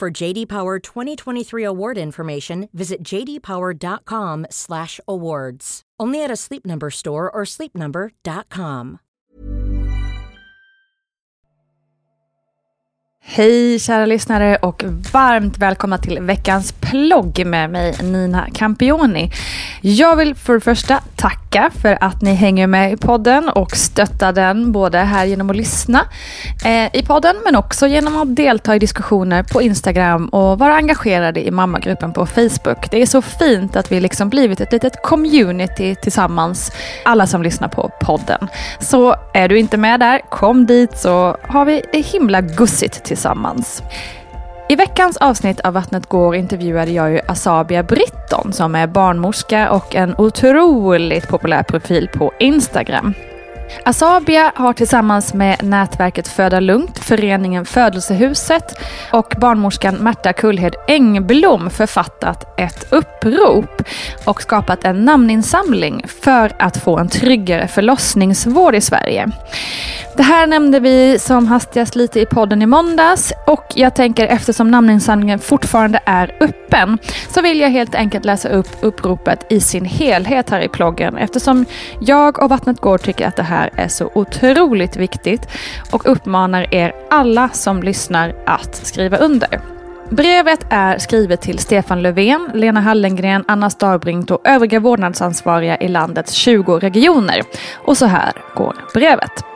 For JD Power 2023 award information, visit jdpower.com/awards. Only at a Sleep Number store or sleepnumber.com. Hej kära lyssnare och varmt välkomna till veckans plogg med mig Nina Campioni. Jag vill för det första tacka för att ni hänger med i podden och stöttar den både här genom att lyssna eh, i podden men också genom att delta i diskussioner på Instagram och vara engagerade i mammagruppen på Facebook. Det är så fint att vi liksom blivit ett litet community tillsammans, alla som lyssnar på podden. Så är du inte med där, kom dit så har vi det himla gussigt tillsammans. I veckans avsnitt av Vattnet går intervjuade jag ju Asabia Britton som är barnmorska och en otroligt populär profil på Instagram. Asabia har tillsammans med nätverket Föda Lugnt, föreningen Födelsehuset och barnmorskan Märta Kullhed Engblom författat ett upprop och skapat en namninsamling för att få en tryggare förlossningsvård i Sverige. Det här nämnde vi som hastigast lite i podden i måndags och jag tänker eftersom namninsamlingen fortfarande är öppen så vill jag helt enkelt läsa upp uppropet i sin helhet här i ploggen eftersom jag och Vattnet går tycker att det här är så otroligt viktigt och uppmanar er alla som lyssnar att skriva under. Brevet är skrivet till Stefan Löfven, Lena Hallengren, Anna Starbrink och övriga vårdnadsansvariga i landets 20 regioner. Och så här går brevet.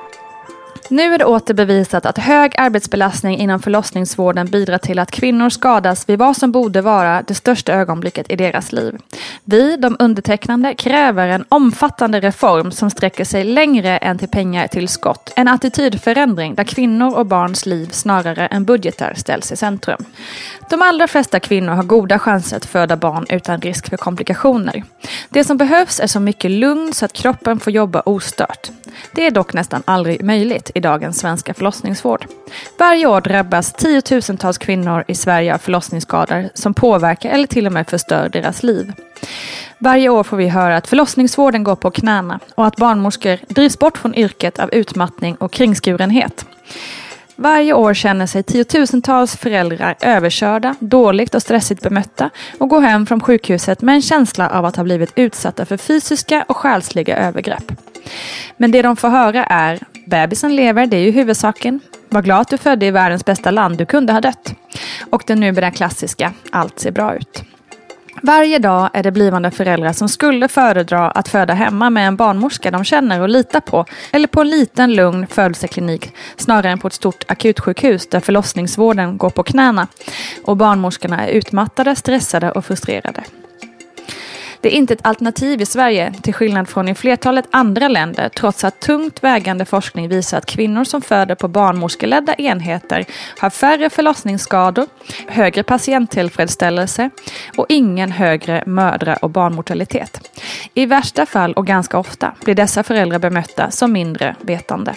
Nu är det åter bevisat att hög arbetsbelastning inom förlossningsvården bidrar till att kvinnor skadas vid vad som borde vara det största ögonblicket i deras liv. Vi, de undertecknande, kräver en omfattande reform som sträcker sig längre än till pengar till skott. En attitydförändring där kvinnor och barns liv snarare än budgetar ställs i centrum. De allra flesta kvinnor har goda chanser att föda barn utan risk för komplikationer. Det som behövs är så mycket lugn så att kroppen får jobba ostört. Det är dock nästan aldrig möjligt i dagens svenska förlossningsvård. Varje år drabbas tiotusentals kvinnor i Sverige av förlossningsskador som påverkar eller till och med förstör deras liv. Varje år får vi höra att förlossningsvården går på knäna och att barnmorskor drivs bort från yrket av utmattning och kringskurenhet. Varje år känner sig tiotusentals föräldrar överkörda, dåligt och stressigt bemötta och går hem från sjukhuset med en känsla av att ha blivit utsatta för fysiska och själsliga övergrepp. Men det de får höra är bebisen lever, det är ju huvudsaken. Var glad att du födde i världens bästa land, du kunde ha dött. Och den numera klassiska, allt ser bra ut. Varje dag är det blivande föräldrar som skulle föredra att föda hemma med en barnmorska de känner och litar på eller på en liten lugn födelseklinik snarare än på ett stort akutsjukhus där förlossningsvården går på knäna och barnmorskorna är utmattade, stressade och frustrerade. Det är inte ett alternativ i Sverige, till skillnad från i flertalet andra länder, trots att tungt vägande forskning visar att kvinnor som föder på barnmorskeledda enheter har färre förlossningsskador, högre patienttillfredsställelse och ingen högre mödra och barnmortalitet. I värsta fall, och ganska ofta, blir dessa föräldrar bemötta som mindre vetande.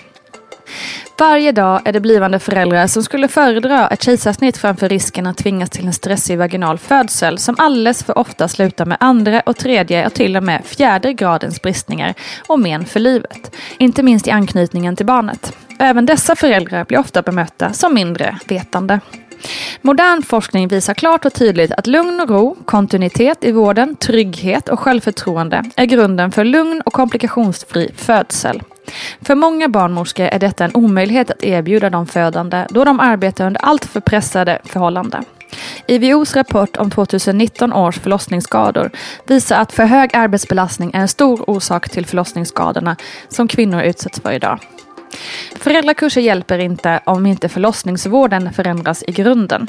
Varje dag är det blivande föräldrar som skulle föredra ett kejsarsnitt framför risken att tvingas till en stressig vaginal födsel som alldeles för ofta slutar med andra och tredje och till och med fjärde gradens bristningar och men för livet. Inte minst i anknytningen till barnet. Även dessa föräldrar blir ofta bemötta som mindre vetande. Modern forskning visar klart och tydligt att lugn och ro, kontinuitet i vården, trygghet och självförtroende är grunden för lugn och komplikationsfri födsel. För många barnmorskor är detta en omöjlighet att erbjuda de födande då de arbetar under alltför pressade förhållanden. IVOs rapport om 2019 års förlossningsskador visar att för hög arbetsbelastning är en stor orsak till förlossningsskadorna som kvinnor utsätts för idag. Föräldrakurser hjälper inte om inte förlossningsvården förändras i grunden.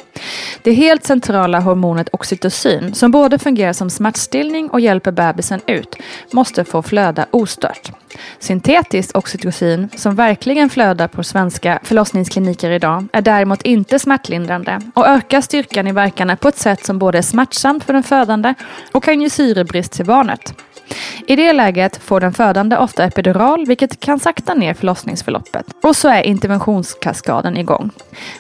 Det helt centrala hormonet oxytocin, som både fungerar som smärtstillning och hjälper bebisen ut, måste få flöda ostört. Syntetiskt oxytocin, som verkligen flödar på svenska förlossningskliniker idag, är däremot inte smärtlindrande och ökar styrkan i verkarna på ett sätt som både är smärtsamt för den födande och kan ge syrebrist till barnet. I det läget får den födande ofta epidural vilket kan sakta ner förlossningsförloppet. Och så är interventionskaskaden igång.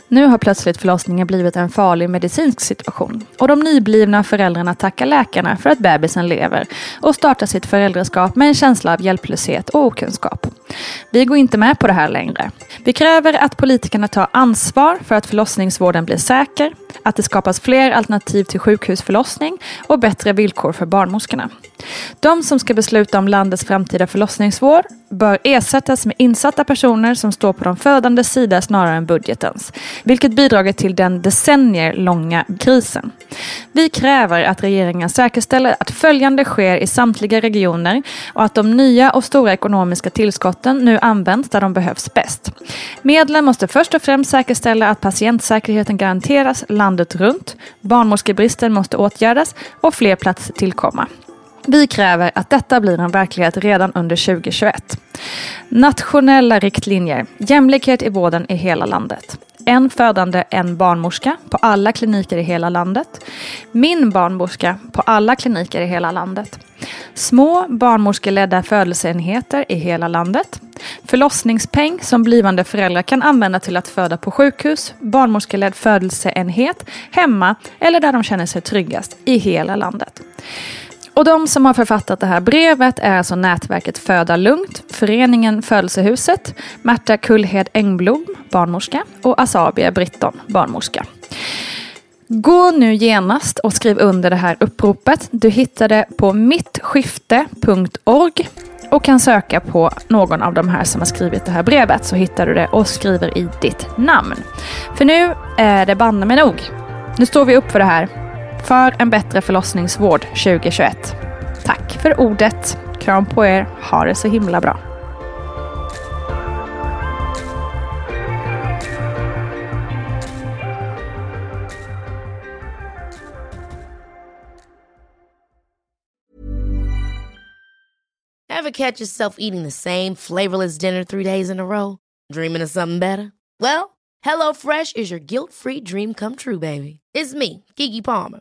Nu har plötsligt förlossningen blivit en farlig medicinsk situation och de nyblivna föräldrarna tackar läkarna för att bebisen lever och startar sitt föräldraskap med en känsla av hjälplöshet och okunskap. Vi går inte med på det här längre. Vi kräver att politikerna tar ansvar för att förlossningsvården blir säker, att det skapas fler alternativ till sjukhusförlossning och bättre villkor för barnmorskorna. De som ska besluta om landets framtida förlossningsvård bör ersättas med insatta personer som står på de födandes sida snarare än budgetens, vilket bidragit till den decennier långa krisen. Vi kräver att regeringen säkerställer att följande sker i samtliga regioner och att de nya och stora ekonomiska tillskotten nu används där de behövs bäst. Medlen måste först och främst säkerställa att patientsäkerheten garanteras landet runt, barnmorskebristen måste åtgärdas och fler platser tillkomma. Vi kräver att detta blir en verklighet redan under 2021. Nationella riktlinjer, jämlikhet i vården i hela landet. En födande, en barnmorska på alla kliniker i hela landet. Min barnmorska på alla kliniker i hela landet. Små barnmorskeledda födelseenheter i hela landet. Förlossningspeng som blivande föräldrar kan använda till att föda på sjukhus, barnmorskeledd födelseenhet, hemma eller där de känner sig tryggast i hela landet. Och de som har författat det här brevet är alltså nätverket Föda Lugnt, föreningen Födelsehuset, Märta Kullhed Engblom, barnmorska och Asabia Britton, barnmorska. Gå nu genast och skriv under det här uppropet. Du hittar det på mittskifte.org och kan söka på någon av de här som har skrivit det här brevet så hittar du det och skriver i ditt namn. För nu är det banne mig nog. Nu står vi upp för det här för en bättre förlossningsvård 2021. Tack för ordet. Kram på er. Ha det så himla bra. Ever catch yourself eating the same flavorless dinner three days in a row? Dreaming of something better? Well, HelloFresh is your guilt-free dream come true, baby. It's me, Gigi Palmer.